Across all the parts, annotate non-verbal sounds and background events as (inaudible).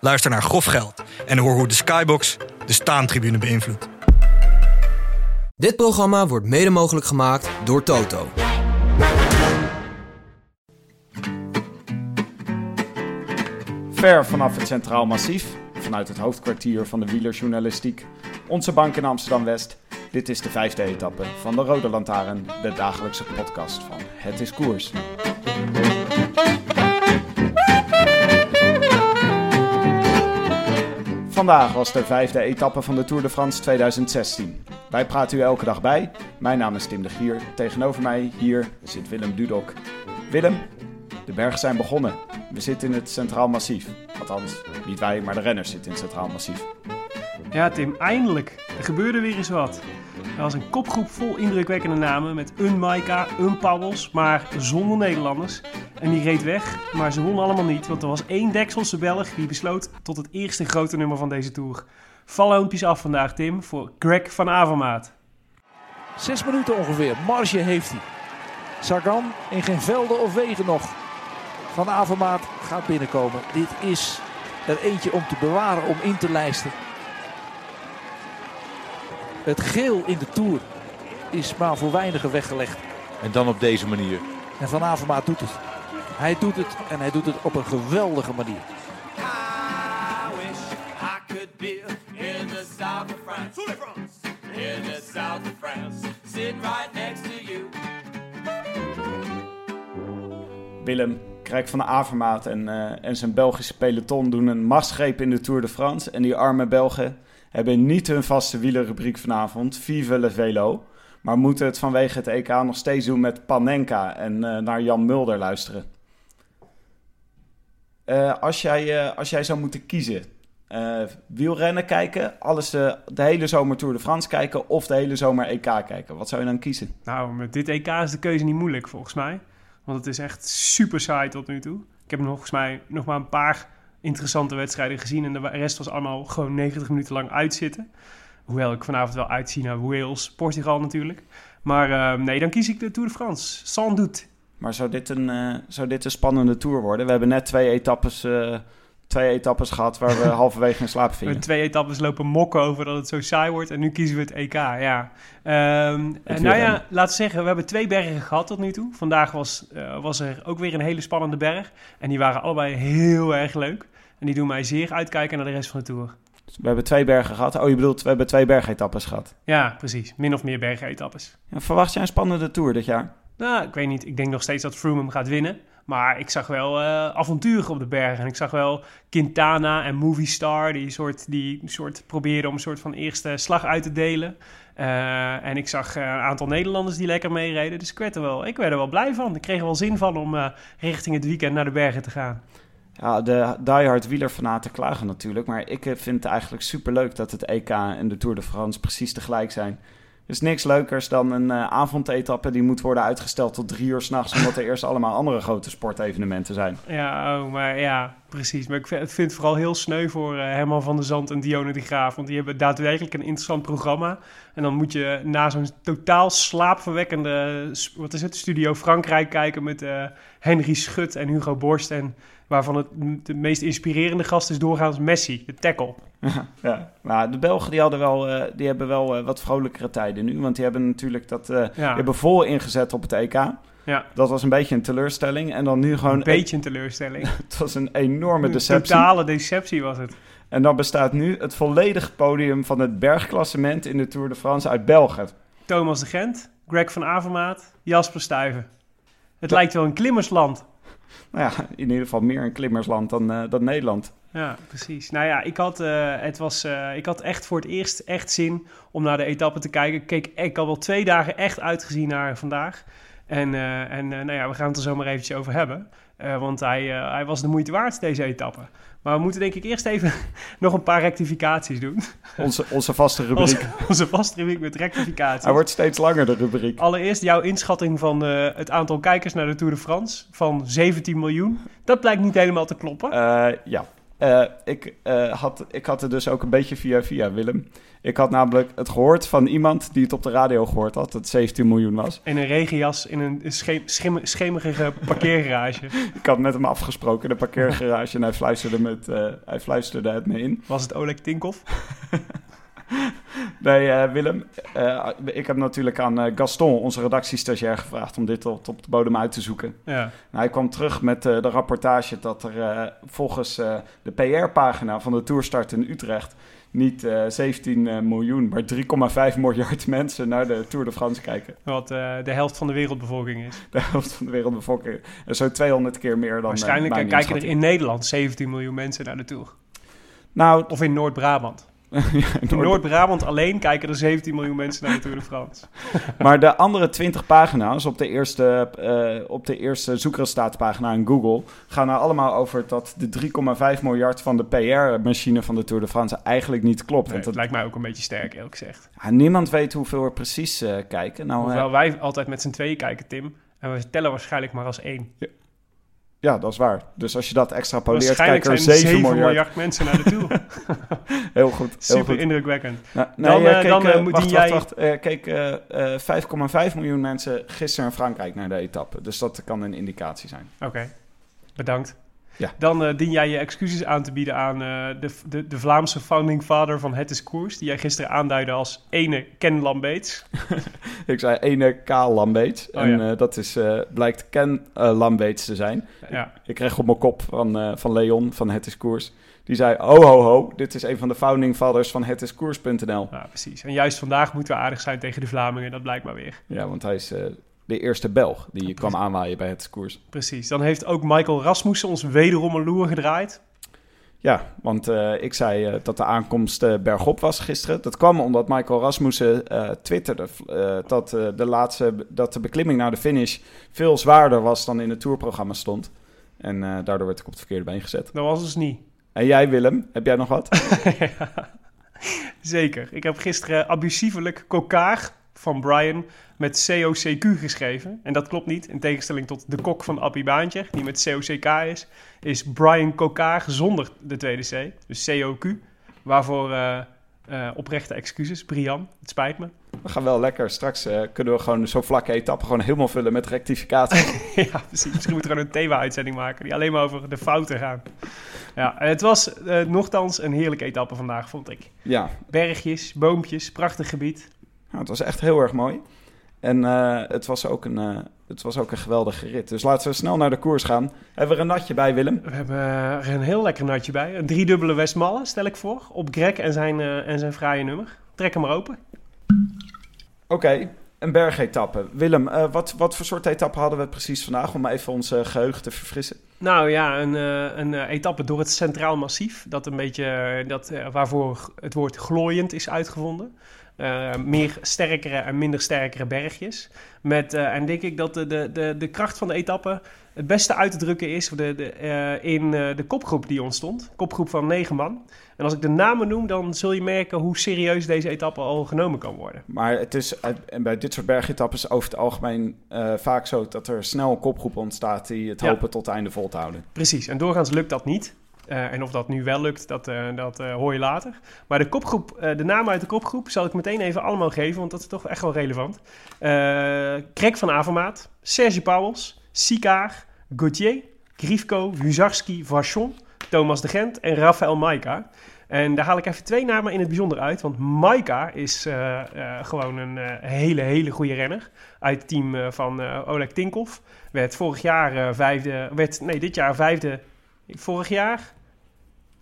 Luister naar Grof Geld en hoor hoe de Skybox de staantribune beïnvloedt. Dit programma wordt mede mogelijk gemaakt door Toto. Ver vanaf het Centraal Massief, vanuit het hoofdkwartier van de wielerjournalistiek, onze bank in Amsterdam-West. Dit is de vijfde etappe van de Rode Lantaarn, de dagelijkse podcast van Het is Koers. Vandaag was de vijfde etappe van de Tour de France 2016. Wij praten u elke dag bij. Mijn naam is Tim de Gier. Tegenover mij hier zit Willem Dudok. Willem, de bergen zijn begonnen. We zitten in het Centraal Massief. Althans, niet wij, maar de renners zitten in het Centraal Massief. Ja, Tim, eindelijk. Er gebeurde weer eens wat. Er was een kopgroep vol indrukwekkende namen met een Maika, een Pauwels, maar zonder Nederlanders. En die reed weg, maar ze wonnen allemaal niet, want er was één Dekselse Belg die besloot tot het eerste grote nummer van deze Tour. Valhoompjes af vandaag, Tim, voor Greg van Avermaat. Zes minuten ongeveer, marge heeft hij. Sagan in geen velden of wegen nog. Van Avermaat gaat binnenkomen. Dit is er eentje om te bewaren, om in te lijsten. Het geel in de Tour is maar voor weinigen weggelegd. En dan op deze manier. En Van Avermaat doet het. Hij doet het en hij doet het op een geweldige manier. I wish I could be in the south of France. In the south of France. Sitting right next to you. Willem, Krijk van de Avermaat en, eh, en zijn Belgische peloton doen een machtsgreep in de Tour de France. En die arme Belgen hebben niet hun vaste wielerrubriek vanavond, Vive le Velo. Maar moeten het vanwege het EK nog steeds doen met Panenka en eh, naar Jan Mulder luisteren. Eh, als, jij, eh, als jij zou moeten kiezen, wielrennen kijken, alles de, de hele zomer Tour de France kijken of de hele zomer EK kijken, wat zou je dan kiezen? Nou, met dit EK is de keuze niet moeilijk volgens mij. Want het is echt super saai tot nu toe. Ik heb nog, volgens mij nog maar een paar interessante wedstrijden gezien. En de rest was allemaal gewoon 90 minuten lang uitzitten. Hoewel ik vanavond wel uitzie naar Wales, Portugal natuurlijk. Maar eh, nee, dan kies ik de Tour de France. Sans doute. Maar zou dit een, eh, zou dit een spannende Tour worden? We hebben net twee etappes, eh, twee etappes gehad waar we (laughs) halverwege in slaap We vielen. hebben twee etappes lopen mokken over dat het zo saai wordt. En nu kiezen we het EK, ja. En nou ja, we zeggen, we hebben twee bergen gehad tot nu toe. Vandaag was, eh, was er ook weer een hele spannende berg. En die waren allebei heel erg leuk. En die doen mij zeer uitkijken naar de rest van de Tour. We hebben twee bergen gehad. Oh, je bedoelt, we hebben twee bergetappes gehad. Ja, precies. Min of meer bergetappes. Ja, verwacht jij een spannende Tour dit jaar? Nou, ik weet niet. Ik denk nog steeds dat Froome hem gaat winnen. Maar ik zag wel eh avonturen op de bergen. En ik zag wel Quintana en Movistar die soort, die soort probeerden om een soort van eerste slag uit te delen. Eh, en ik zag eh, een aantal Nederlanders die lekker meereden. Dus ik werd, er wel, ik werd er wel blij van. Ik kreeg er wel zin van om richting het weekend naar de bergen te gaan. Ja, de diehard wielerfanaten klagen natuurlijk. Maar ik vind het eigenlijk superleuk dat het EK en de Tour de France precies tegelijk zijn. Is niks leukers dan een eh, avondetappe die moet worden uitgesteld tot drie uur s'nachts... omdat er eerst allemaal andere grote sportevenementen zijn. Ja, oh, maar ja, precies. Maar ik vind, het vooral heel sneu voor eh, Herman van der Zand en Dionne de Graaf. Want die hebben daadwerkelijk een interessant programma. En dan moet je na zo'n totaal slaapverwekkende, wat is het, Studio Frankrijk kijken met eh, Henry Schut en Hugo Borst. En waarvan het de meest inspirerende gast is doorgaans Messi, de tackle. (laughs) Ja, maar de Belgen die hadden wel, eh, die hebben wel eh, wat vrolijkere tijden nu. Want die hebben natuurlijk dat, die Ja, hebben vol ingezet op het EK. ja Dat was een beetje een teleurstelling. En dan nu gewoon... een beetje een teleurstelling. (laughs) Het was een enorme Een deceptie. totale deceptie was het. En dan bestaat nu het volledige podium van het bergklassement in de Tour de France uit België. Thomas de Gent, Greg van Avermaat, Jasper Stuyven. Het lijkt wel een klimmersland. Nou ja, in ieder geval meer een klimmersland dan, eh, dan Nederland. Ja, precies. Nou ja, ik had, eh, het was, eh, ik had echt voor het eerst echt zin om naar de etappe te kijken. Ik, keek, ik had wel twee dagen echt uitgezien naar vandaag. En, en nou ja, we gaan het er zo maar eventjes over hebben. Want hij, hij was de moeite waard, deze etappe. Maar we moeten denk ik eerst even (laughs) nog een paar rectificaties doen. Onze, onze vaste (laughs) rubriek. Onze, onze vaste rubriek met rectificaties. Hij wordt steeds langer, de rubriek. Allereerst jouw inschatting van eh, het aantal kijkers naar de Tour de France van 17 miljoen. Dat blijkt niet helemaal te kloppen. Eh, ja. Eh, ik, eh, had, ik had het dus ook een beetje via via Willem. Ik had namelijk het gehoord van iemand die het op de radio gehoord had, dat het 17 miljoen was. In een regenjas in een schemerige parkeergarage. (laughs) Ik had met hem afgesproken in de parkeergarage en hij fluisterde, met, eh, hij fluisterde het me in. Was het Oleg Tinkoff? (laughs) (laughs) Nee, eh, Willem, eh, ik heb natuurlijk aan eh, Gaston, onze redactiestagiair, gevraagd om dit tot op de bodem uit te zoeken. Ja. Nou, hij kwam terug met eh, de rapportage dat er volgens de PR-pagina van de Tourstart in Utrecht niet eh, 17 eh, miljoen, maar 3,5 miljard (laughs) mensen naar de Tour de France kijken. Wat de helft van de wereldbevolking is. De helft van de wereldbevolking. En zo 200 keer meer dan. Waarschijnlijk kijken er in Nederland 17 miljoen mensen naar de Tour. Nou, Of in Noord-Brabant. (laughs) ja, In Noord- Noord-Brabant alleen kijken er 17 miljoen mensen naar de Tour de France. (laughs) maar de andere 20 pagina's op de eerste, eh, op de eerste zoekresultaatpagina in Google gaan er allemaal over dat de 3,5 miljard van de PR-machine van de Tour de France eigenlijk niet klopt. Nee, Want dat lijkt mij ook een beetje sterk, eerlijk gezegd. ja, niemand weet hoeveel er precies eh, kijken. Nou, Hoewel wij altijd met z'n tweeën kijken, Tim. En we tellen waarschijnlijk maar als één. ja, dat is waar. Dus als je dat extrapoleert, kijken er zijn 7 7 (laughs) miljard. miljard. mensen naar de Tour. (laughs) Heel goed. Heel Super goed. indrukwekkend. Nou, Dan, nee, eh, eh, dan, keek, eh, moet wacht, die wacht, jij- wacht. Keek eh, 5,5 miljoen mensen gisteren in Frankrijk naar de etappe. Dus dat kan een indicatie zijn. Oké, bedankt. Ja. Dan eh, dien jij je excuses aan te bieden aan eh, de, de, de Vlaamse founding father van Het is Koers... die jij gisteren aanduidde als ene Ken Lambeets. (laughs) Ik zei ene K. Lambeets. Oh, en ja. eh, dat is, blijkt Ken Lambeets te zijn. Ja, Ik kreeg op mijn kop van, van Leon van Het is Koers. Die zei, ho ho ho, dit is een van de founding fathers van hetiskoers.nl. ja, precies. En juist vandaag moeten we aardig zijn tegen de Vlamingen, dat blijkt maar weer. Ja, want hij is de eerste Belg die kwam aanwaaien bij Het Koers. Precies. Dan heeft ook Michael Rasmussen ons wederom een loer gedraaid. Ja, want eh, ik zei eh, dat de aankomst eh, bergop was gisteren. Dat kwam omdat Michael Rasmussen twitterde dat, de laatste, dat de beklimming naar de finish veel zwaarder was dan in het tourprogramma stond. En daardoor werd ik op het verkeerde been gezet. Dat was dus niet. En jij Willem, heb jij nog wat? (laughs) Zeker. Ik heb gisteren abusievelijk kokaar van Brian met COCQ geschreven. En dat klopt niet. In tegenstelling tot de kok van Appie Baantje, die met COCK is, is Brian Kokaar zonder de tweede C. Dus COQ. Waarvoor eh, eh, oprechte excuses. Brian, het spijt me. We gaan wel lekker. Straks eh, kunnen we gewoon zo'n vlakke etappe gewoon helemaal vullen met rectificatie. (laughs) ja, precies. Misschien moeten we gewoon een thema-uitzending maken die alleen maar over de fouten gaan. Ja, het was eh, nogthans een heerlijke etappe vandaag, vond ik. ja, Bergjes, boompjes, prachtig gebied. Nou, het was echt heel erg mooi. En eh, het, was ook een, eh, het was ook een geweldige rit. Dus laten we snel naar de koers gaan. Hebben we er een natje bij, Willem? We hebben er een heel lekker natje bij. Een driedubbele Westmalle, stel ik voor. Op Greg en zijn, eh, en zijn fraaie nummer. Trek hem maar open. Oké, een bergetappe. Willem, wat, wat voor soort etappe hadden we precies vandaag om even ons eh, geheugen te verfrissen? Nou ja, een, eh, een eh, etappe door het Centraal Massief. Dat een beetje, eh, dat, waarvoor het woord glooiend is uitgevonden. Meer sterkere en minder sterkere bergjes. Met, en denk ik dat de, de, de, de kracht van de etappe het beste uit te drukken is de, de, eh, in eh, de kopgroep die ontstond. Kopgroep van negen man. En als ik de namen noem, dan zul je merken hoe serieus deze etappe al genomen kan worden. Maar het is eh, en bij dit soort bergetappes over het algemeen vaak zo dat er snel een kopgroep ontstaat die het Ja. hopen tot het einde vol te houden. Precies, en doorgaans lukt dat niet. En of dat nu wel lukt, dat, dat hoor je later. Maar de kopgroep, de namen uit de kopgroep zal ik meteen even allemaal geven, want dat is toch echt wel relevant. Krek van Avermaat, Serge Pauwels, Sikaar, Gauthier, Grifko, Huzarski, Vachon, Thomas de Gent en Rafael Maika. En daar haal ik even twee namen in het bijzonder uit. Want Maika is eh, eh, gewoon een eh, hele, hele goede renner. Uit het team van Oleg Tinkoff. Werd vorig jaar vijfde... Werd, nee, dit jaar vijfde... Vorig jaar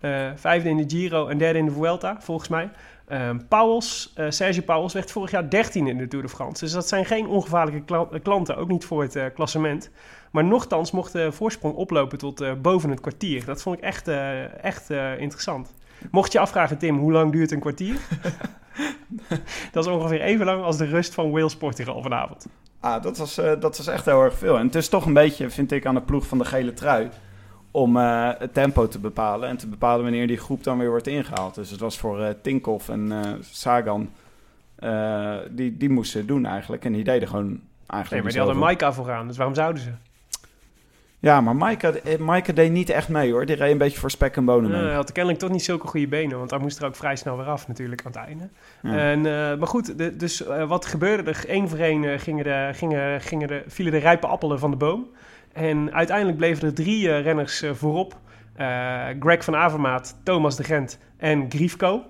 eh, vijfde in de Giro en derde in de Vuelta, volgens mij. Ehm Pauwels, eh, Serge Pauwels werd vorig jaar dertiende in de Tour de France. Dus dat zijn geen ongevaarlijke kla- klanten, ook niet voor het eh, klassement. Maar nochtans mocht de voorsprong oplopen tot boven het kwartier. Dat vond ik echt, echt interessant. Mocht je afvragen, Tim, hoe lang duurt een kwartier? (laughs) dat is ongeveer even lang als de rust van Wales Portugal vanavond. Ah, dat was, dat was echt heel erg veel. En het is toch een beetje, vind ik, aan de ploeg van de gele trui... om eh, het tempo te bepalen... en te bepalen wanneer die groep dan weer wordt ingehaald. Dus het was voor eh Tinkoff en eh, Sagan... die, die moesten het doen eigenlijk. En die deden gewoon Nee, eigenlijk maar niet die hadden. Maika vooraan, dus waarom zouden ze? Ja, maar Maaike deed niet echt mee hoor. Die reed een beetje voor spek en bonen mee. Hij had kennelijk toch niet zulke goede benen, want hij moest er ook vrij snel weer af natuurlijk aan het einde. Ja. En, maar goed, de- dus wat gebeurde er? Eén voor één gingen de, gingen, gingen de, vielen de rijpe appelen van de boom. En uiteindelijk bleven er drie eh, renners eh, voorop. Eh, Greg van Avermaat, Thomas de Gent en Grifko.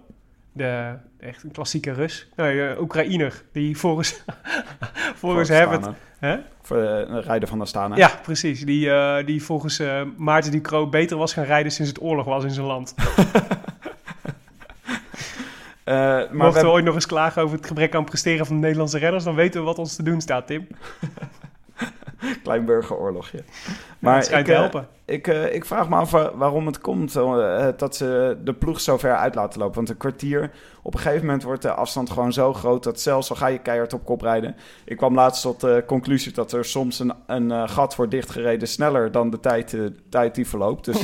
De, echt een klassieke Rus. Nee, Oekraïner, die volgens, (laughs) volgens. Astana. Hè? Voor de rijder van Astana. Ja, precies. Die, die volgens eh, Maarten Ducro beter was gaan rijden sinds het oorlog was in zijn land. (laughs) Eh, maar Mochten we ooit nog eens klagen over het gebrek aan presteren van de Nederlandse redders, dan weten we wat ons te doen staat, Tim. (laughs) (laughs) Klein burgeroorlogje. Maar schijnt ik, te eh, helpen. Ik, eh, ik vraag me af wa- waarom het komt eh, dat ze de ploeg zo ver uit laten lopen. Want een kwartier, op een gegeven moment wordt de afstand gewoon zo groot... dat zelfs al ga je keihard op kop rijden... Ik kwam laatst tot de conclusie dat er soms een, een gat wordt dichtgereden... sneller dan de tijd, eh, tijd die verloopt. Dus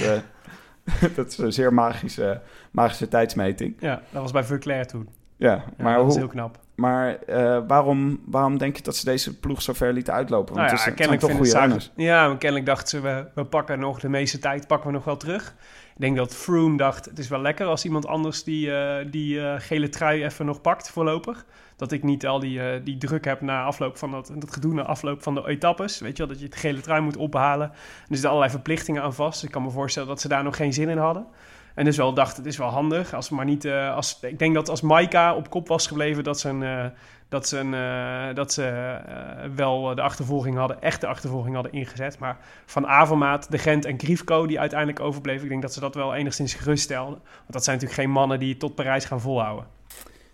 (laughs) dat is een zeer magische, magische tijdsmeting. Ja, dat was bij Verclair toen. Ja, Ja, maar, dat is hoe, heel knap. Maar eh, waarom, waarom denk je dat ze deze ploeg zo ver lieten uitlopen? Want Nou het, ja, is, het zijn toch goede renners. Ja, maar kennelijk dachten ze, we, we pakken nog de meeste tijd, pakken we nog wel terug. Ik denk dat Froome dacht, het is wel lekker als iemand anders die, eh, die eh, gele trui even nog pakt voorlopig. Dat ik niet al die, die druk heb na afloop van dat, dat gedoe na afloop van de etappes. Weet je wel, dat je het gele trui moet ophalen. En er zitten allerlei verplichtingen aan vast. Ik kan me voorstellen dat ze daar nog geen zin in hadden. En dus wel dacht, het is wel handig. Als maar niet, eh, als, ik denk dat als Maika op kop was gebleven, dat ze, een, eh, dat ze, een, eh, dat ze wel de achtervolging hadden, echte achtervolging hadden ingezet. Maar van Avermaat, De Gent en Grifko, die uiteindelijk overbleven, ik denk dat ze dat wel enigszins geruststelden. Want dat zijn natuurlijk geen mannen die tot Parijs gaan volhouden.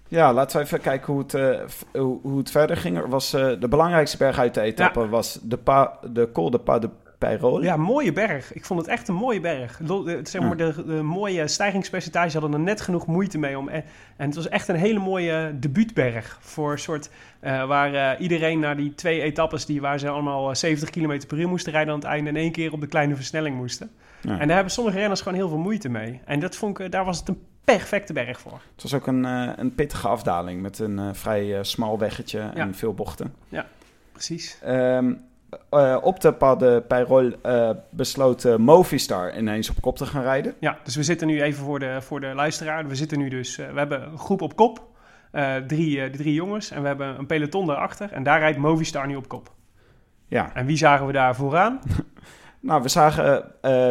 Ja, laten we even kijken hoe het, hoe, hoe het verder ging. Er was, de belangrijkste berg uit de etappe was de, pa, de Col de Pas de Peyrol. Ja, mooie berg. Ik vond het echt een mooie berg. De- Zeg maar, de, de mooie stijgingspercentage hadden er net genoeg moeite mee om. En, en het was echt een hele mooie debuutberg. Voor een soort eh, waar eh, iedereen naar die twee etappes die waar ze allemaal eh, 70 km per uur moesten rijden aan het einde in één keer op de kleine versnelling moesten. Ja. En daar hebben sommige renners gewoon heel veel moeite mee. En dat vond ik, daar was het een perfecte berg voor. Het was ook een, eh, een pittige afdaling met een eh, vrij eh, smal weggetje en veel bochten. Precies. Ehm, eh, op de Pas de Peyrol eh, besloot Movistar ineens op kop te gaan rijden. Ja, dus we zitten nu even voor de, voor de luisteraar. We zitten nu dus, eh, we hebben een groep op kop. drie, drie jongens. En we hebben een peloton daarachter. En daar rijdt Movistar nu op kop. Ja, En wie zagen we daar vooraan? (laughs) nou we zagen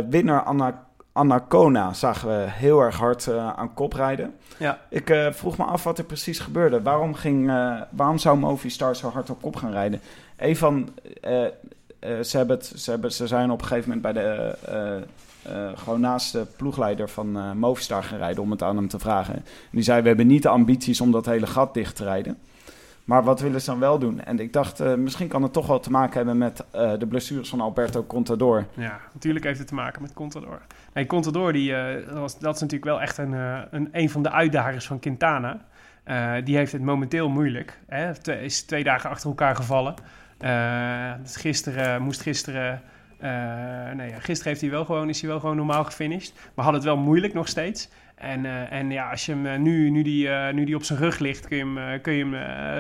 winnaar Anna, Anacona zagen we heel erg hard aan kop rijden. Ja. Ik vroeg me af wat er precies gebeurde. Waarom, ging, waarom zou Movistar zo hard op kop gaan rijden? Een van, eh, eh, ze, hebben ze, zijn op een gegeven moment bij de, eh, gewoon naast de ploegleider van Movistar gaan rijden om het aan hem te vragen. En die zei, we hebben niet de ambities om dat hele gat dicht te rijden. Maar wat willen ze dan wel doen? En ik dacht, misschien kan het toch wel te maken hebben met de blessures van Alberto Contador. Ja, natuurlijk heeft het te maken met Contador. Nee, Contador, die, was, dat is natuurlijk wel echt een, een, een van de uitdagers van Quintana. Die heeft het momenteel moeilijk. Hè? Is twee dagen achter elkaar gevallen. Eh, dus gisteren moest gisteren. eh, nee, ja, gisteren heeft hij wel gewoon, is hij wel gewoon normaal gefinished. Maar had het wel moeilijk nog steeds. En, eh, en ja, als je hem eh, nu, nu, die, eh, nu die op zijn rug ligt, kun je hem, eh, kun je hem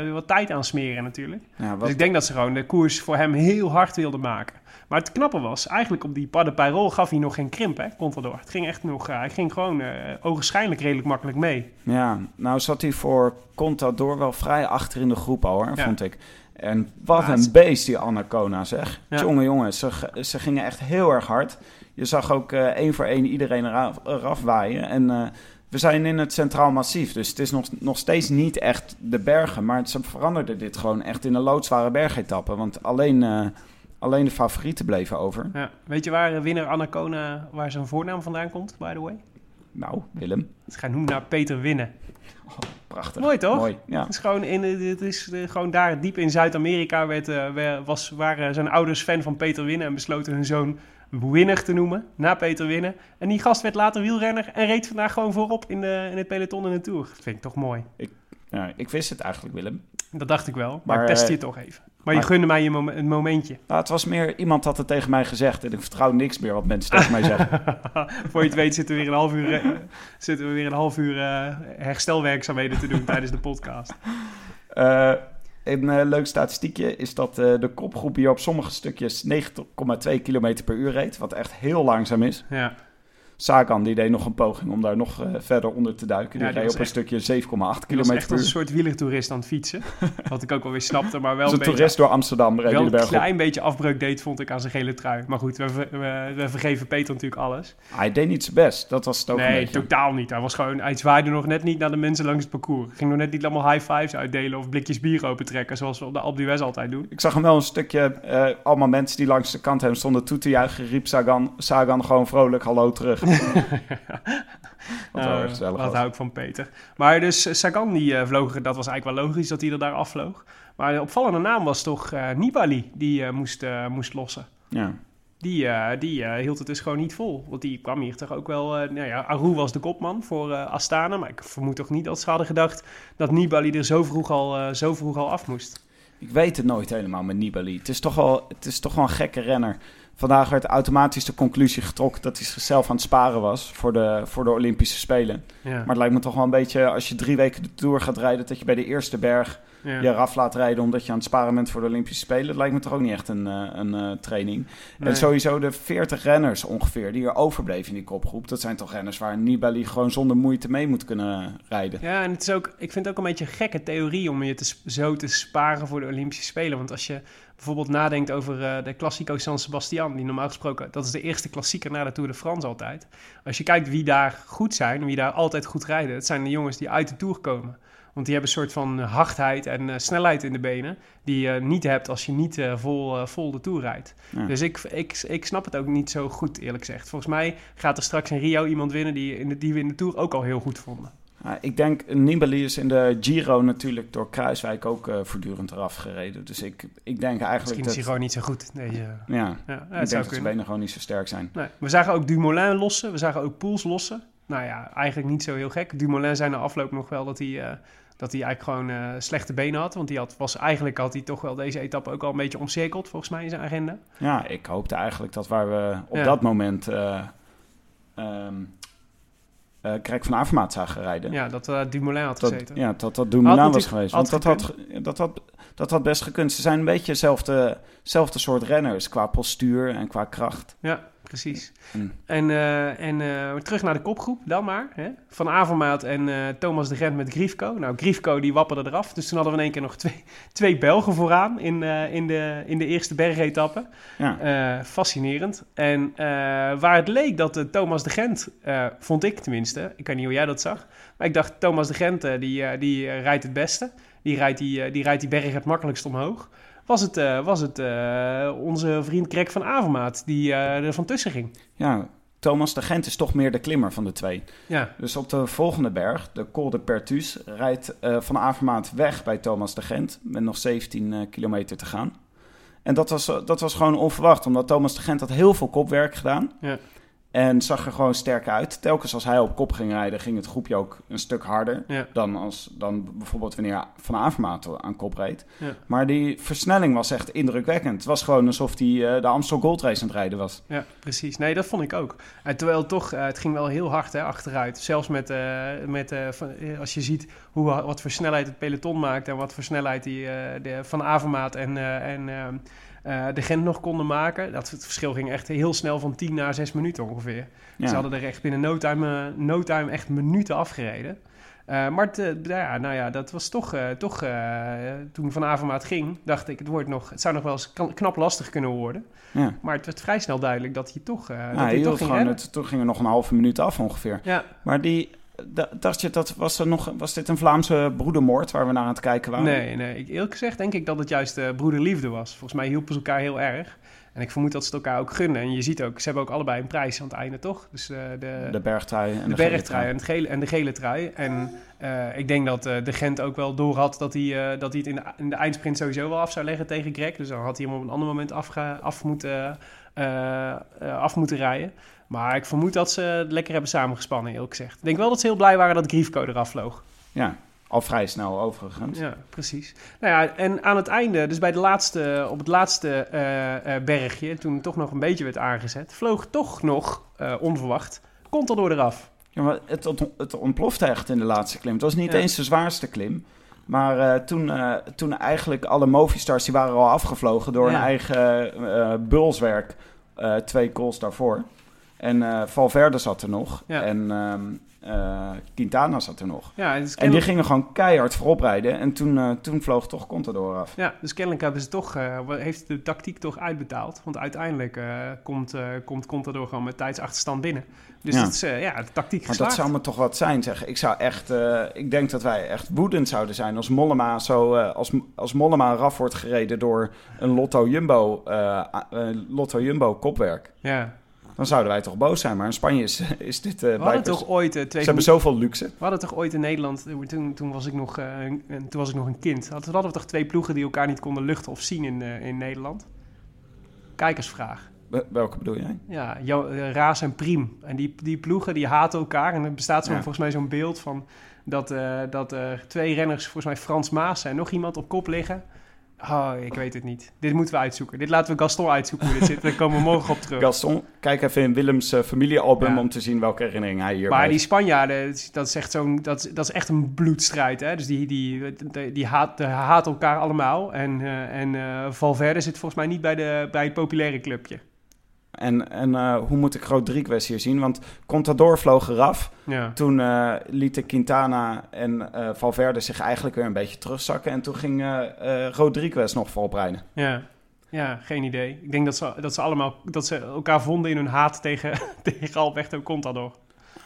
eh, wat tijd aansmeren natuurlijk. Ja, wat, Dus ik denk dat ze gewoon de koers voor hem heel hard wilden maken. Maar het knappe was, eigenlijk op die Pas de gaf hij nog geen krimp, hè, Contador. Het ging echt nog, eh, hij ging gewoon ogenschijnlijk redelijk makkelijk mee. ja, nou zat hij voor Contador wel vrij achter in de groep al, hoor, Ja. vond ik. En wat Ja, een beest die Anacona, zeg. Ja. Jongen, jongen, ze, ze gingen echt heel erg hard. Je zag ook eh, één voor één iedereen eraf, eraf waaien. En eh, we zijn in het Centraal Massief, dus het is nog, nog steeds niet echt de bergen. Maar ze veranderden dit gewoon echt in een loodzware bergetappe. Want alleen, eh, alleen de favorieten bleven over. Ja. Weet je waar winnaar Anacona, waar zijn voornaam vandaan komt, by the way? Nou, Willem, Het gaat noemen naar Peter Winnen. Prachtig. Mooi toch? Mooi, ja. Het is gewoon, in, eh, het is eh, gewoon daar diep in Zuid-Amerika werd, eh, was, waren zijn ouders fan van Peter Winnen en besloten hun zoon Winner te noemen, na Peter Winnen. En die gast werd later wielrenner en reed vandaag gewoon voorop in, de, in het peloton in de Tour. Dat vind ik toch mooi. Ja, ik wist het eigenlijk, Willem. Dat dacht ik wel, maar, Maar, ik test eh, je toch even. Maar je gunde mij je mom- een momentje. Nou, het was meer, iemand had het tegen mij gezegd en ik vertrouw niks meer wat mensen tegen mij zeggen. (laughs) Voor je het weet zitten we weer een half uur, eh, zitten we weer een half uur eh, herstelwerkzaamheden te doen tijdens de podcast. Eh, een eh, leuk statistiekje is dat eh, de kopgroep hier op sommige stukjes 90,2 km per uur reed, wat echt heel langzaam is. Ja, Sagan die deed nog een poging om daar nog eh, verder onder te duiken. Die Ja, die reed was op een stukje 7,8 die was km echt per een soort wielertoerist aan het fietsen. (laughs) Wat ik ook wel weer snapte, maar wel Als een beetje... toerist door Amsterdam wel een op. klein beetje afbreuk deed, vond ik aan zijn gele trui. Maar goed, we, we, we vergeven Peter natuurlijk alles. Hij deed niet zijn best, dat was het ook nee, totaal niet. Hij, was gewoon, hij zwaaide nog net niet naar de mensen langs het parcours. Ging nog net niet allemaal high fives uitdelen of blikjes bier opentrekken, zoals we op de Alpe d'Huez altijd doen. Ik zag hem wel een stukje, eh, allemaal mensen die langs de kant hem stonden toe te juichen, riep Sagan, Sagan gewoon vrolijk hallo terug. (laughs) Wat wel Eh, erg gezellig Wat was. hou ik van Peter. Maar dus eh, Sagan die eh, vloog, dat was eigenlijk wel logisch dat hij er daar afvloog. Maar de opvallende naam was toch Nibali, die moest, moest lossen. Ja. Die, die hield het dus gewoon niet vol. Want die kwam hier toch ook wel... eh, nou ja, Aru was de kopman voor Astana. Maar ik vermoed toch niet dat ze hadden gedacht... dat Nibali er zo vroeg al, zo vroeg al af moest. Ik weet het nooit helemaal met Nibali. Het is toch wel, het is toch wel een gekke renner. Vandaag werd automatisch de conclusie getrokken dat hij zichzelf aan het sparen was voor de, voor de Olympische Spelen. Ja, Maar het lijkt me toch wel een beetje, als je drie weken de Tour gaat rijden, dat je bij de eerste berg ja. je eraf laat rijden omdat je aan het sparen bent voor de Olympische Spelen. Dat lijkt me toch ook niet echt een, eh, een eh, training. Nee. En sowieso de 40 renners ongeveer die er overbleven in die kopgroep. Dat zijn toch renners waar Nibali gewoon zonder moeite mee moet kunnen rijden. Ja, en het is ook, ik vind het ook een beetje een gekke theorie om je te, zo te sparen voor de Olympische Spelen. Want als je bijvoorbeeld nadenkt over eh, de Classico San Sebastian, die normaal gesproken, dat is de eerste klassieker na de Tour de France altijd. Als je kijkt wie daar goed zijn, wie daar altijd goed rijden, het zijn de jongens die uit de Tour komen. Want die hebben een soort van hardheid en eh, snelheid in de benen, die je niet hebt als je niet eh, vol, vol de Tour rijdt. Ja. Dus ik, ik, ik snap het ook niet zo goed, eerlijk gezegd. Volgens mij gaat er straks in Rio iemand winnen die, in de, die we in de Tour ook al heel goed vonden. Ja, ik denk, Nibali is in de Giro natuurlijk door Kruiswijk ook eh, voortdurend eraf gereden. Dus ik, ik denk eigenlijk Misschien is dat... hij gewoon niet zo goed. Deze, Ja, ja, ik het denk zou dat zijn benen gewoon niet zo sterk zijn. Nee, we zagen ook Dumoulin lossen. We zagen ook Poels lossen. Nou ja, eigenlijk niet zo heel gek. Dumoulin zei na afloop nog wel dat hij, eh, dat hij eigenlijk gewoon eh, slechte benen had. Want hij had, was, eigenlijk had hij toch wel deze etappe ook al een beetje omcirkeld, volgens mij, in zijn agenda. Ja, ik hoopte eigenlijk dat waar we op Ja. dat moment eh Greg van Avermaat zagen rijden. Ja, dat eh, Dumoulin had dat, gezeten. ja, dat dat Dumoulin Had was geweest. Want dat had, dat, had, dat had best gekund. Ze zijn een beetje hetzelfde, hetzelfde soort renners qua postuur en qua kracht. Ja, precies. Mm. En, eh, en eh, terug naar de kopgroep dan maar. Hè? Van Avermaat en eh, Thomas de Gent met Griefko. Nou, Griefko die wapperde eraf. Dus toen hadden we in één keer nog twee, (laughs) twee Belgen vooraan in, in, de, in de eerste bergetappe. Ja, fascinerend. En waar het leek dat Thomas de Gent, vond ik tenminste, ik weet niet hoe jij dat zag, maar ik dacht Thomas de Gent die, die rijdt het beste. Die rijdt die, die, rijdt die berg het makkelijkst omhoog. Was het, eh, was het eh, onze vriend Greg van Avermaat die eh, er van tussen ging. ja, Thomas de Gent is toch meer de klimmer van de twee. Ja, Dus op de volgende berg, de Col de Pertus, rijdt Van Avermaat weg bij Thomas de Gent. Met nog 17 eh, kilometer te gaan. En dat was, dat was gewoon onverwacht, omdat Thomas de Gent had heel veel kopwerk gedaan. Ja. En zag er gewoon sterk uit. Telkens als hij op kop ging rijden, ging het groepje ook een stuk harder. ja, Dan, als, dan bijvoorbeeld wanneer Van Avermaat aan kop reed. Ja. Maar die versnelling was echt indrukwekkend. Het was gewoon alsof hij eh, de Amstel Gold Race aan het rijden was. ja, precies. Nee, dat vond ik ook. En terwijl toch, eh, het ging wel heel hard hè, achteruit. Zelfs met, eh, met eh, van- eh, als je ziet hoe, wat voor snelheid het peloton maakt en wat voor snelheid die eh, de, Van Avermaat en, eh, en eh, de Gent nog konden maken. Dat het verschil ging echt heel snel van 10 naar 6 minuten ongeveer. Ja. Ze hadden er echt binnen no time, eh, no time echt minuten afgereden. Eh, maar ja, nou ja, dat was toch, toch toen Van Avermaat ging, dacht ik, het, wordt nog, het zou nog wel eens knap lastig kunnen worden. Ja. Maar het werd vrij snel duidelijk dat hij toch, dat hij toch ging gewoon het, toen ging er nog een halve minuut af ongeveer. Ja, Maar die, dacht je dat was er nog, was dit een Vlaamse broedermoord waar we naar aan het kijken waren? nee, nee. Ik, eerlijk gezegd denk ik dat het juist eh, broederliefde was. Volgens mij hielpen ze elkaar heel erg. En ik vermoed dat ze het elkaar ook gunnen. En je ziet ook, ze hebben ook allebei een prijs aan het einde, toch? Dus eh, de, De bergtrui en de, de, gele bergtrui en, het gele, en de gele trui. En eh, ik denk dat de Gent ook wel door had dat hij, dat hij het in de, in de eindsprint sowieso wel af zou leggen tegen Greg. Dus dan had hij hem op een ander moment afge, af, moeten, af moeten rijden. Maar ik vermoed dat ze het lekker hebben samengespannen, eerlijk gezegd. Ik denk wel dat ze heel blij waren dat Griefko eraf vloog. Ja, Al vrij snel overigens. Ja, precies. Nou ja, en aan het einde, dus bij de laatste, op het laatste eh, eh, bergje, toen het toch nog een beetje werd aangezet, vloog toch nog eh, onverwacht Contador eraf. Ja, maar het, het ontplofte echt in de laatste klim. Het was niet Ja. eens de zwaarste klim. Maar toen, toen eigenlijk alle Movistars die waren al afgevlogen door Ja. hun eigen bulswerk. twee calls daarvoor. En eh, Valverde zat er nog. Ja. En ehm, eh, Quintana zat er nog. Ja, en, dus En die gingen gewoon keihard voorop rijden. En toen, eh, toen vloog toch Contador af. ja, dus kennelijk hebben ze toch, wat- heeft de tactiek toch uitbetaald. Want uiteindelijk komt, komt Contador gewoon met tijdsachterstand binnen. Dus Ja. dat is ja, de tactiek Maar geslaagd. dat zou me toch wat zijn, zeg. Ik zou echt... ik denk dat wij echt woedend zouden zijn als Mollema zo... als, als Mollema eraf wordt gereden door een Lotto Jumbo... Lotto Jumbo kopwerk. Ja. Dan zouden wij toch boos zijn. Maar in Spanje is, (laughs) is dit... eh We hadden blijkbaar- toch ooit Ze twee hebben zoveel luxe. We hadden toch ooit in Nederland, eh, toen, toen, was ik nog, een- toen was ik nog een kind, hadden, hadden we toch twee ploegen die elkaar niet konden luchten of zien in, in Nederland? Kijkersvraag. Wel- Welke bedoel jij? Ja, Jo- Raas en Priem. En die, die ploegen die haten elkaar. En er bestaat zo, Ja. volgens mij zo'n beeld van dat, dat twee renners, volgens mij Frans Maas en nog iemand op kop liggen. Oh, ik weet het niet. Dit moeten we uitzoeken. Dit laten we Gaston uitzoeken hoe dit zit. Daar komen we morgen op terug. Gaston, kijk even in Willems eh, familiealbum Ja. om te zien welke herinnering hij hier Maar heeft. die Spanjaarden, dat is echt, zo'n, dat, dat is echt een bloedstrijd. Hè? Dus die, die, die, die haat, haat elkaar allemaal. En, eh, en eh, Valverde zit volgens mij niet bij, de, bij het populaire clubje. En, en eh, hoe moet ik Rodriguez hier zien? Want Contador vloog eraf. Ja. Toen eh, lieten Quintana en eh, Valverde zich eigenlijk weer een beetje terugzakken. En toen ging Rodriguez nog voorop rijden. Ja. ja, geen idee. Ik denk dat ze, dat ze allemaal dat ze elkaar vonden in hun haat tegen, (laughs) tegen Alberto Contador.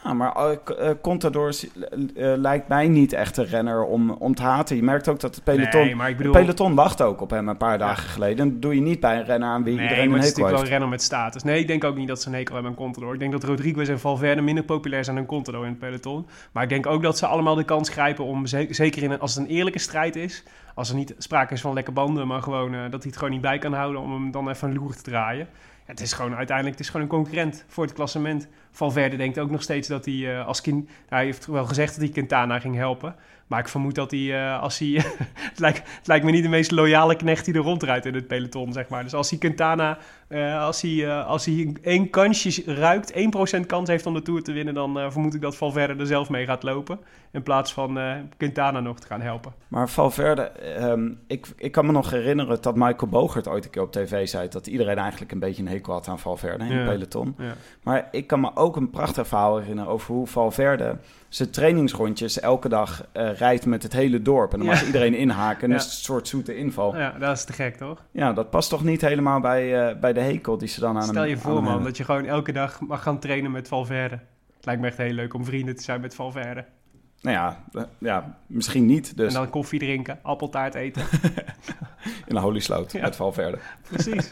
Ja, maar eh, eh, Contador eh, lijkt mij niet echt een renner om, om te haten. Je merkt ook dat het peloton... Nee, maar ik bedoel... Het peloton wacht ook op hem een paar dagen geleden. En dat doe je niet bij een renner aan wie Nee, iedereen maar een het is hekel natuurlijk wel heeft. een renner met status. Nee, ik denk ook niet dat ze een hekel hebben aan Contador. Ik denk dat Rodriguez en Valverde minder populair zijn dan Contador in het peloton. Maar ik denk ook dat ze allemaal de kans grijpen om, ze- zeker in een, als het een eerlijke strijd is, als er niet sprake is van lekke banden, maar gewoon eh, dat hij het gewoon niet bij kan houden om hem dan even een loer te draaien. Het is gewoon uiteindelijk het is gewoon een concurrent voor het klassement. Valverde denkt ook nog steeds dat hij eh, als hij heeft wel gezegd dat hij Quintana ging helpen. Maar ik vermoed dat hij, eh, als hij... (laughs) het, lijkt, het lijkt me niet de meest loyale knecht die er rondrijdt in het peloton, zeg maar. Dus als hij Quintana... als, hij, als hij één kansje ruikt, 1% kans heeft om de Tour te winnen... dan vermoed ik dat Valverde er zelf mee gaat lopen. In plaats van eh, Quintana nog te gaan helpen. Maar Valverde, ehm, ik, ik kan me nog herinneren dat Michael Bogert ooit een keer op tv zei... dat iedereen eigenlijk een beetje een hekel had aan Valverde in Ja. het peloton. Ja. Maar ik kan me ook een prachtig verhaal herinneren over hoe Valverde zijn trainingsrondjes elke dag eh, rijdt met het hele dorp. En dan mag iedereen inhaken en dat is een soort zoete inval. ja, dat is te gek, toch? Ja, dat past toch niet helemaal bij, eh, bij de hekel die ze dan aan Stel hem je aan voor, man, dat je gewoon elke dag mag gaan trainen met Valverde. Het lijkt me echt heel leuk om vrienden te zijn met Valverde. Nou ja, eh, ja, misschien niet. Dus En dan koffie drinken, appeltaart eten. (laughs) in de Holy Sloot Ja. Valverde. Precies.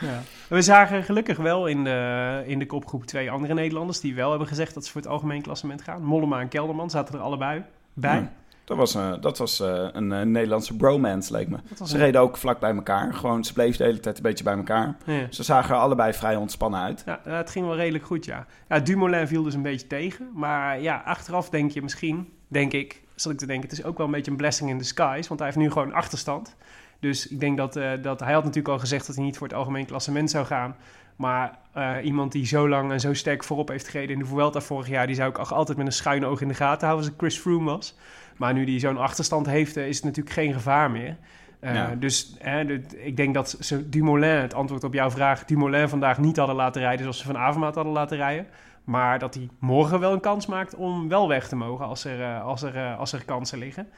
Ja. We zagen gelukkig wel in de, in de kopgroep twee andere Nederlanders... die wel hebben gezegd dat ze voor het algemeen klassement gaan. Mollema en Kelderman zaten er allebei bij. Ja. Dat was, eh, dat was eh, een eh, Nederlandse bromance, leek me. Ze reden ook vlak bij elkaar. Gewoon, ze bleven de hele tijd een beetje bij elkaar. Ja. Ze zagen er allebei vrij ontspannen uit. Ja, het ging wel redelijk goed, ja. ja. Dumoulin viel dus een beetje tegen. Maar ja, achteraf denk je misschien, denk ik, zal ik te denken... het is ook wel een beetje een blessing in disguise. Want hij heeft nu gewoon achterstand. Dus ik denk dat, dat hij had natuurlijk al gezegd... dat hij niet voor het algemeen klassement zou gaan. Maar iemand die zo lang en zo sterk voorop heeft gereden... in de Vuelta vorig jaar... die zou ik altijd met een schuin oog in de gaten houden... als ik Chris Froome was. Maar nu hij zo'n achterstand heeft... eh, is het natuurlijk geen gevaar meer. Eh, Ja. Dus hè, ik denk dat ze Dumoulin, het antwoord op jouw vraag, Dumoulin vandaag niet hadden laten rijden zoals ze van Avermaat hadden laten rijden. Maar dat hij morgen wel een kans maakt om wel weg te mogen als er, eh, als er, als er kansen liggen.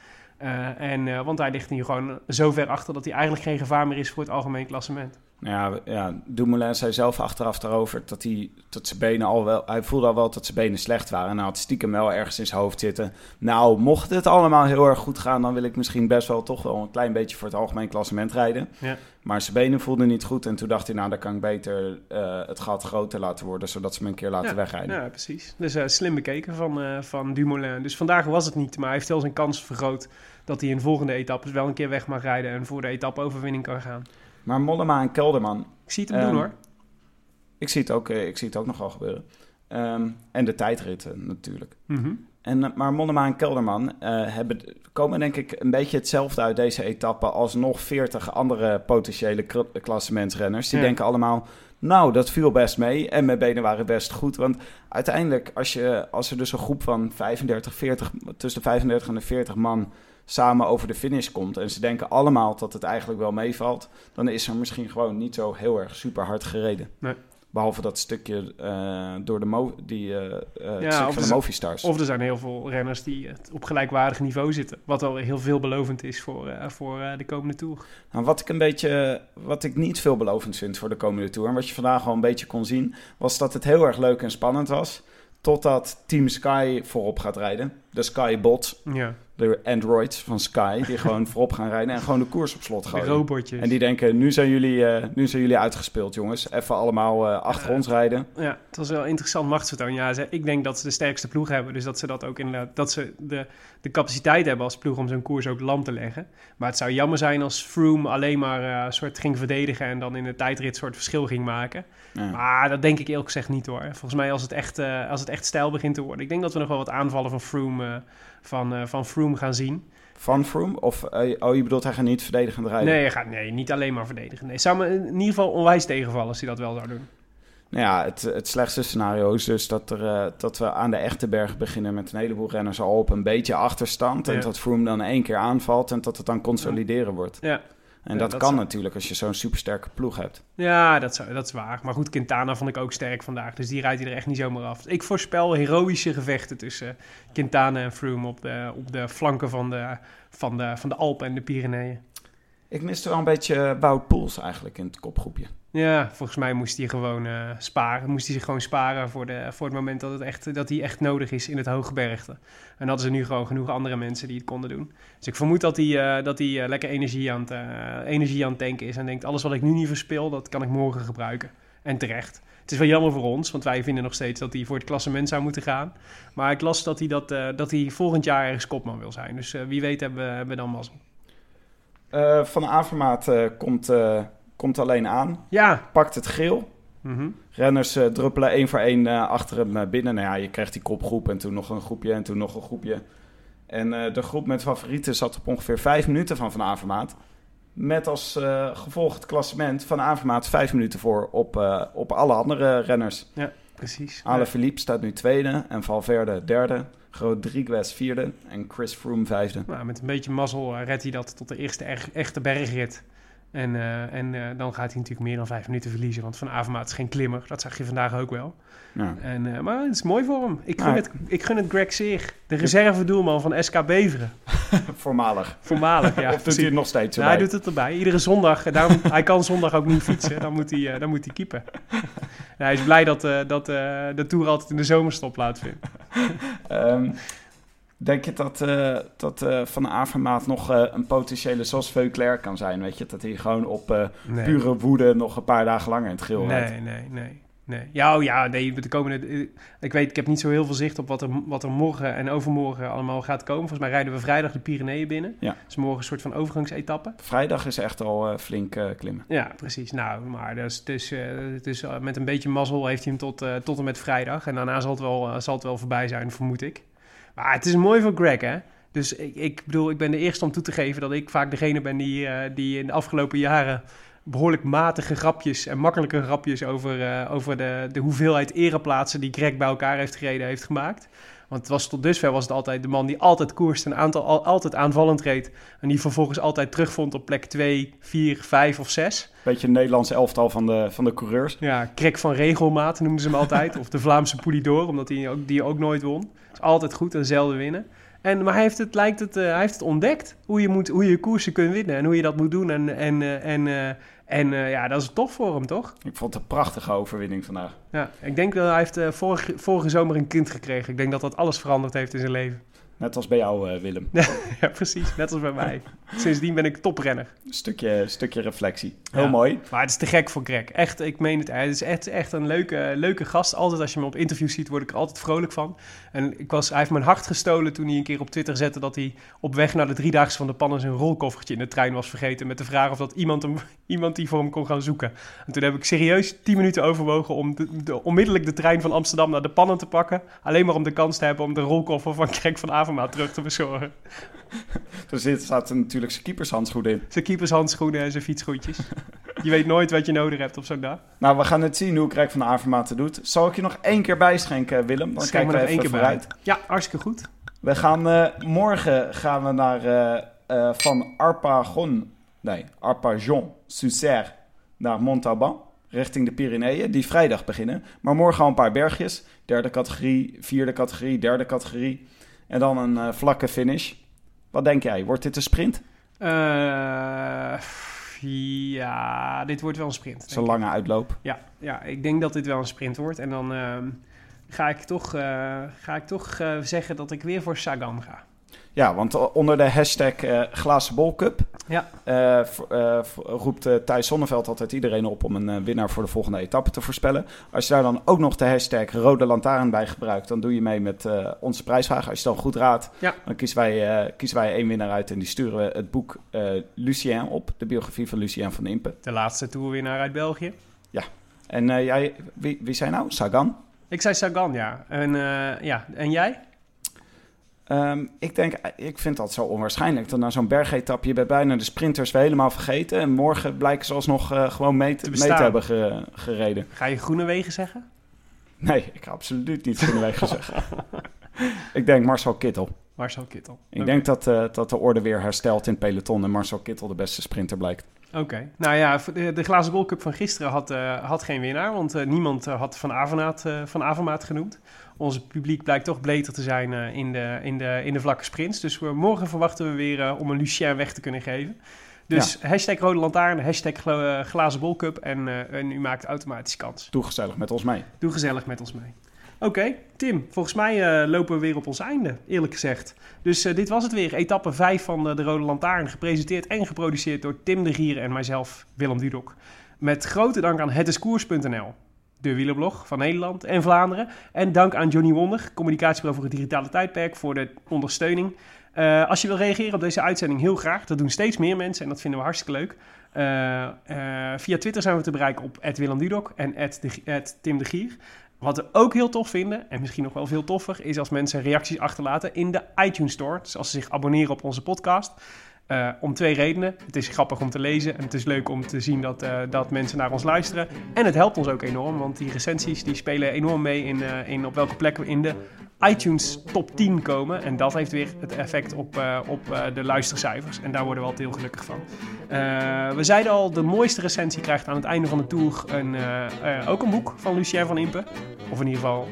En, want hij ligt nu gewoon zo ver achter dat hij eigenlijk geen gevaar meer is voor het algemeen klassement. Nou Ja, ja, Dumoulin zei zelf achteraf daarover dat, hij, dat zijn benen al wel... Hij voelde al wel dat zijn benen slecht waren. En hij had stiekem wel ergens in zijn hoofd zitten. Nou, mocht het allemaal heel erg goed gaan... dan wil ik misschien best wel toch wel een klein beetje voor het algemeen klassement rijden. Ja. Maar zijn benen voelden niet goed. En toen dacht hij, nou, dan kan ik beter eh, het gat groter laten worden... zodat ze me een keer laten ja, wegrijden. Ja, precies. Dus eh, slim bekeken van, eh, van Dumoulin. Dus vandaag was het niet, maar hij heeft wel zijn kans vergroot dat hij in volgende etappes wel een keer weg mag rijden en voor de etappe-overwinning kan gaan. Maar Mollema en Kelderman... Ik zie het hem Ehm, doen hoor. Ik zie het ook, eh, ik zie het ook nogal gebeuren. Ehm, en de tijdritten natuurlijk. Mhm. En, eh, maar Mollema en Kelderman eh, hebben, komen denk ik een beetje hetzelfde uit deze etappe als nog 40 andere potentiële klassementsrenners. Die Ja. denken allemaal, nou dat viel best mee en mijn benen waren best goed. Want uiteindelijk als, je, als er dus een groep van 35, 40, tussen de 35 en de 40 man samen over de finish komt en ze denken allemaal dat het eigenlijk wel meevalt, dan is er misschien gewoon niet zo heel erg super hard gereden. Nee. Behalve dat stukje eh, door de Mo die, Ja, of van de Movistars. Of er zijn heel veel renners die op gelijkwaardig niveau zitten. Wat al heel veelbelovend is voor, voor de komende Tour. Nou, wat ik een beetje, wat ik niet veelbelovend vind voor de komende tour, en wat je vandaag al een beetje kon zien, was dat het heel erg leuk en spannend was. Totdat Team Sky voorop gaat rijden. De Sky Bot, Ja, de androids van Sky, die (laughs) gewoon voorop gaan rijden en gewoon de koers op slot de gooien. robotjes. En die denken, nu zijn jullie, eh, nu zijn jullie uitgespeeld jongens. Even allemaal eh, achter ons rijden. Ja, het was wel interessant machtsvertoon. Ja, ze, ik denk dat ze de sterkste ploeg hebben. Dus dat ze dat ook inderdaad, dat ze de, de capaciteit hebben als ploeg om zo'n koers ook lam te leggen. Maar het zou jammer zijn als Froome alleen maar eh, een soort ging verdedigen en dan in de tijdrit een soort verschil ging maken. Ja. Maar dat denk ik eerlijk gezegd niet hoor. Volgens mij als het echt, als het echt stijl begint te worden. Ik denk dat we nog wel wat aanvallen van Froome, van, eh, van Froome gaan zien. Van Froome? Of, eh, oh, je bedoelt hij gaat niet verdedigend rijden? Nee, hij gaat, nee, niet alleen maar verdedigen. Nee, zou me in ieder geval onwijs tegenvallen als hij dat wel zou doen. Nou ja, het, het slechtste scenario is dus dat, er, eh, dat we aan de echte berg beginnen met een heleboel renners al op een beetje achterstand. En dat Froome dan één keer aanvalt en dat het dan consolideren wordt. Ja, En Ja, dat, dat kan zou- natuurlijk als je zo'n supersterke ploeg hebt. Ja, dat, zou, dat is waar. Maar goed, Quintana vond ik ook sterk vandaag. Dus die rijdt hij er echt niet zomaar af. Ik voorspel heroïsche gevechten tussen Quintana en Froome op de, op de flanken van de, van, de, van de Alpen en de Pyreneeën. Ik miste wel een beetje Wout Poels eigenlijk in het kopgroepje. Ja, volgens mij moest hij gewoon eh, sparen. Moest hij zich gewoon sparen voor, de, voor het moment dat, het echt, dat hij echt nodig is in het hooggebergte. En hadden ze nu gewoon genoeg andere mensen die het konden doen. Dus ik vermoed dat hij, eh, dat hij eh, lekker energie aan, het, energie aan tanken is. En denkt, alles wat ik nu niet verspil, dat kan ik morgen gebruiken. En terecht. Het is wel jammer voor ons, want wij vinden nog steeds dat hij voor het klassement zou moeten gaan. Maar ik las dat hij, dat, dat hij volgend jaar ergens kopman wil zijn. Dus wie weet hebben, we- hebben we dan mazzel. Van Avermaat komt, komt alleen aan, Ja. pakt het geel. Mhm. Renners eh, druppelen één voor één eh, achter hem eh, binnen. Nou ja, je krijgt die kopgroep en toen nog een groepje en toen nog een groepje. En de groep met favorieten zat op ongeveer vijf minuten van Van Avermaat. Met als gevolg het klassement van Avermaat vijf minuten voor op, op alle andere renners. Precies. Ale Philippe staat nu tweede en Valverde derde. Rodriguez vierde en Chris Froome vijfde. Nou, met een beetje mazzel redt hij dat tot de eerste echt- echte bergrit. En, eh, en eh, dan gaat hij natuurlijk meer dan vijf minuten verliezen. Want Van Avermaat is geen klimmer. Dat zag je vandaag ook wel. Ja. En, eh, maar het is mooi voor hem. Ik gun, het, ik gun het Greg Seer. De reservedoelman van SK Beveren. (laughs) Voormalig. Voormalig, ja. (laughs) of doet hij het nog steeds Nou, hij doet het erbij. Iedere zondag. Daarom, hij kan zondag ook niet fietsen. Dan moet hij, dan moet hij keepen. Nou, (laughs) hij is blij dat, dat de Tour altijd in de zomerstop plaatsvindt. Ehm, denk je dat, eh, dat eh, Van Avermaat nog eh, een potentiële zoals Veuclair kan zijn? Weet je? Dat hij gewoon op Nee. pure woede nog een paar dagen langer in het geel rijdt. Nee, nee, nee. nee. Ja, oh ja, nee, de komende, ik weet, ik heb niet zo heel veel zicht op wat er, wat er morgen en overmorgen allemaal gaat komen. Volgens mij rijden we vrijdag de Pyreneeën binnen. Ja. Dus morgen een soort van overgangsetappe. Vrijdag is echt al flink eh, klimmen. Ja, precies. Nou, maar dus, dus, eh, dus met een beetje mazzel heeft hij hem tot, tot en met vrijdag. En daarna zal het, wel, zal het wel voorbij zijn, vermoed ik. Maar het is mooi voor Greg, hè? Dus ik, ik bedoel, ik ben de eerste om toe te geven dat ik vaak degene ben die, eh, die in de afgelopen jaren behoorlijk matige grapjes en makkelijke grapjes over, eh, over de, de hoeveelheid ereplaatsen die Greg bij elkaar heeft gereden heeft gemaakt. Want het was tot dusver was het altijd de man die altijd koerst en aantal, al- altijd aanvallend reed. En die vervolgens altijd terugvond op plek 2, 4, 5 of 6. Beetje een Nederlands elftal van de, van de coureurs. Ja, Krek van regelmaat noemden ze hem altijd. of de Vlaamse Poulidor, omdat hij ook, die ook nooit won. Is altijd goed en zelden winnen. En, maar hij heeft het, lijkt het, eh, hij heeft het ontdekt. Hoe je, moet, hoe je koersen kunt winnen en hoe je dat moet doen. En, en, eh, en, eh, en ja, dat is tof voor hem, toch? Ik vond het een prachtige overwinning vandaag. Ja, ik denk dat hij heeft vorige, vorige zomer een kind gekregen. Ik denk dat dat alles veranderd heeft in zijn leven. Net als bij jou, eh, Willem. (laughs) ja, precies. Net als bij mij. Sindsdien ben ik toprenner. Stukje, stukje reflectie. Heel Ja. mooi. Maar het is te gek voor Greg. Echt, ik meen het. Hij is echt, echt een leuke, leuke gast. Altijd als je hem op interviews ziet, word ik er altijd vrolijk van. En ik was, hij heeft mijn hart gestolen toen hij een keer op Twitter zette... dat hij op weg naar de Driedaagse van de Pannen zijn rolkoffertje in de trein was vergeten... met de vraag of dat iemand, hem, (laughs) iemand die voor hem kon gaan zoeken. En toen heb ik serieus 10 minuten overwogen om de, de- onmiddellijk de trein van Amsterdam naar de Pannen te pakken. Alleen maar om de kans te hebben om de rolkoffer van (laughs) Greg van Avermaat terug te bezorgen. (laughs) Er zit, staat natuurlijk zijn keepershandschoen in. Zijn keepershandschoenen en zijn fietsschoentjes. (laughs) Je weet nooit wat je nodig hebt op zo'n dag. Nou, we gaan het zien hoe Greg van Avermaat het doet. Zal ik je nog één keer bijschenken, Willem? Dan kijken we nog even één keer vooruit. bij. Ja, hartstikke goed. We gaan, eh, morgen gaan we naar eh, eh, van Arpagon, nee, Arpajon, Sucer naar Montauban, richting de Pyreneeën, die vrijdag beginnen. Maar morgen al een paar bergjes, derde categorie, vierde categorie, derde categorie en dan een eh, vlakke finish. Wat denk jij, wordt dit een sprint? Eh, ja, dit wordt wel een sprint. Zo'n ik. lange uitloop. Ja, ja, ik denk dat dit wel een sprint wordt. En dan ehm, ga ik toch, eh, ga ik toch zeggen dat ik weer voor Sagan ga. Ja, want onder de hashtag eh Glazen Bol Cup Ja. eh, eh, roept Thijs Zonneveld altijd iedereen op om een winnaar voor de volgende etappe te voorspellen. Als je daar dan ook nog de hashtag Rode Lantaarn bij gebruikt, dan doe je mee met onze prijsvraag. Als je dan goed raadt, Ja. dan kiezen wij, kiezen wij één winnaar uit en die sturen we het boek Lucien op, de biografie van Lucien van Impe. De laatste toerwinnaar uit België. En eh, jij, wie, wie zijn nou? Sagan? Ik zei Sagan, ja. En, ja. en jij? Ehm, ik denk, ik vind dat zo onwaarschijnlijk. Dat na zo'n bergetapje, je bent bijna de sprinters weer helemaal vergeten. En morgen blijken ze alsnog eh, gewoon mee te, Te mee bestaan. te hebben ge- gereden. Ga je Groenewegen zeggen? Nee, ik ga absoluut niet Groenewegen zeggen. ik denk Marcel Kittel. Marcel Kittel. Ik denk dat, eh, dat de orde weer herstelt in het peloton en Marcel Kittel de beste sprinter blijkt. Oké. Nou ja, de, de Glazen Bol Cup van gisteren had, eh, had geen winnaar. Want eh, niemand eh, had Van Avermaat, eh, van Avermaat genoemd. Ons publiek blijkt toch beter te zijn eh, in, de, in, de, in de vlakke sprints. Dus we, morgen verwachten we weer eh, om een Lucien weg te kunnen geven. Dus hashtag Rode Lantaarn, hashtag eh, Glazen. En, en u maakt automatisch kans. Doe gezellig met ons mee. Doe gezellig met ons mee. Oké, Tim, volgens mij lopen we weer op ons einde, eerlijk gezegd. Dus dit was het weer, etappe 5 van de Rode Lantaarn, gepresenteerd en geproduceerd door Tim de Gier en mijzelf, Willem Dudok. Met grote dank aan hetiskoers.nl, de wielerblog van Nederland en Vlaanderen. En dank aan Johnny Wonder, communicatiebureau voor het digitale tijdperk, voor de ondersteuning. Eh, als je wil reageren op deze uitzending, heel graag. Dat doen steeds meer mensen en dat vinden we hartstikke leuk. Eh, eh, via Twitter zijn we te bereiken op Willem Dudok en de, Tim de Gier. Wat we ook heel tof vinden, en misschien nog wel veel toffer, is als mensen reacties achterlaten in de iTunes Store. Dus als ze zich abonneren op onze podcast. Eh, om twee redenen. Het is grappig om te lezen en het is leuk om te zien dat, eh, dat mensen naar ons luisteren. En het helpt ons ook enorm, want die recensies die spelen enorm mee in, eh, in op welke plek we in de iTunes top 10 komen. En dat heeft weer het effect op, op de luistercijfers. En daar worden we altijd heel gelukkig van. We zeiden al, de mooiste recensie krijgt aan het einde van de tour een, ook een boek van Lucien van Impe. Of in ieder geval,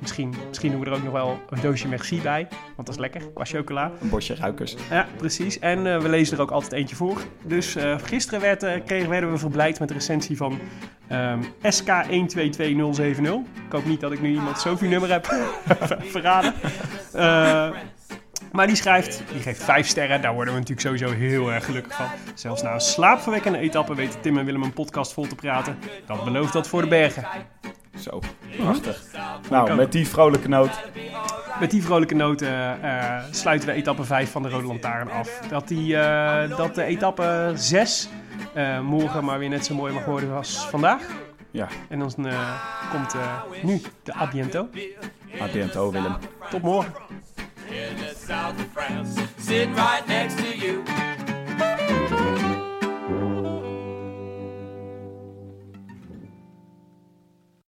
misschien, misschien doen we er ook nog wel een doosje merci bij. Want dat is lekker, qua chocola. Een bosje ruikers. Ja, precies. En we lezen er ook altijd eentje voor. Dus eh, gisteren werd, eh, kregen, werden we verblijd met de recensie van ehm SK122070. Ik hoop niet dat ik nu iemand Sophie nummer heb (laughs) verraden. Eh, maar die schrijft, die geeft vijf sterren. Daar worden we natuurlijk sowieso heel erg gelukkig van. Zelfs na een slaapverwekkende etappe weten Tim en Willem een podcast vol te praten. Dat belooft dat voor de bergen. Zo, prachtig. Nou, met die vrolijke noot. Met die vrolijke noten eh, sluiten we etappe 5 van de Rode Lantaarn af. Dat, die, eh, dat de etappe 6 eh, morgen maar weer net zo mooi mag worden als vandaag. Ja, En dan eh, komt eh, nu de A biento. a biento Willem. Tot morgen. in the south of France, sitting right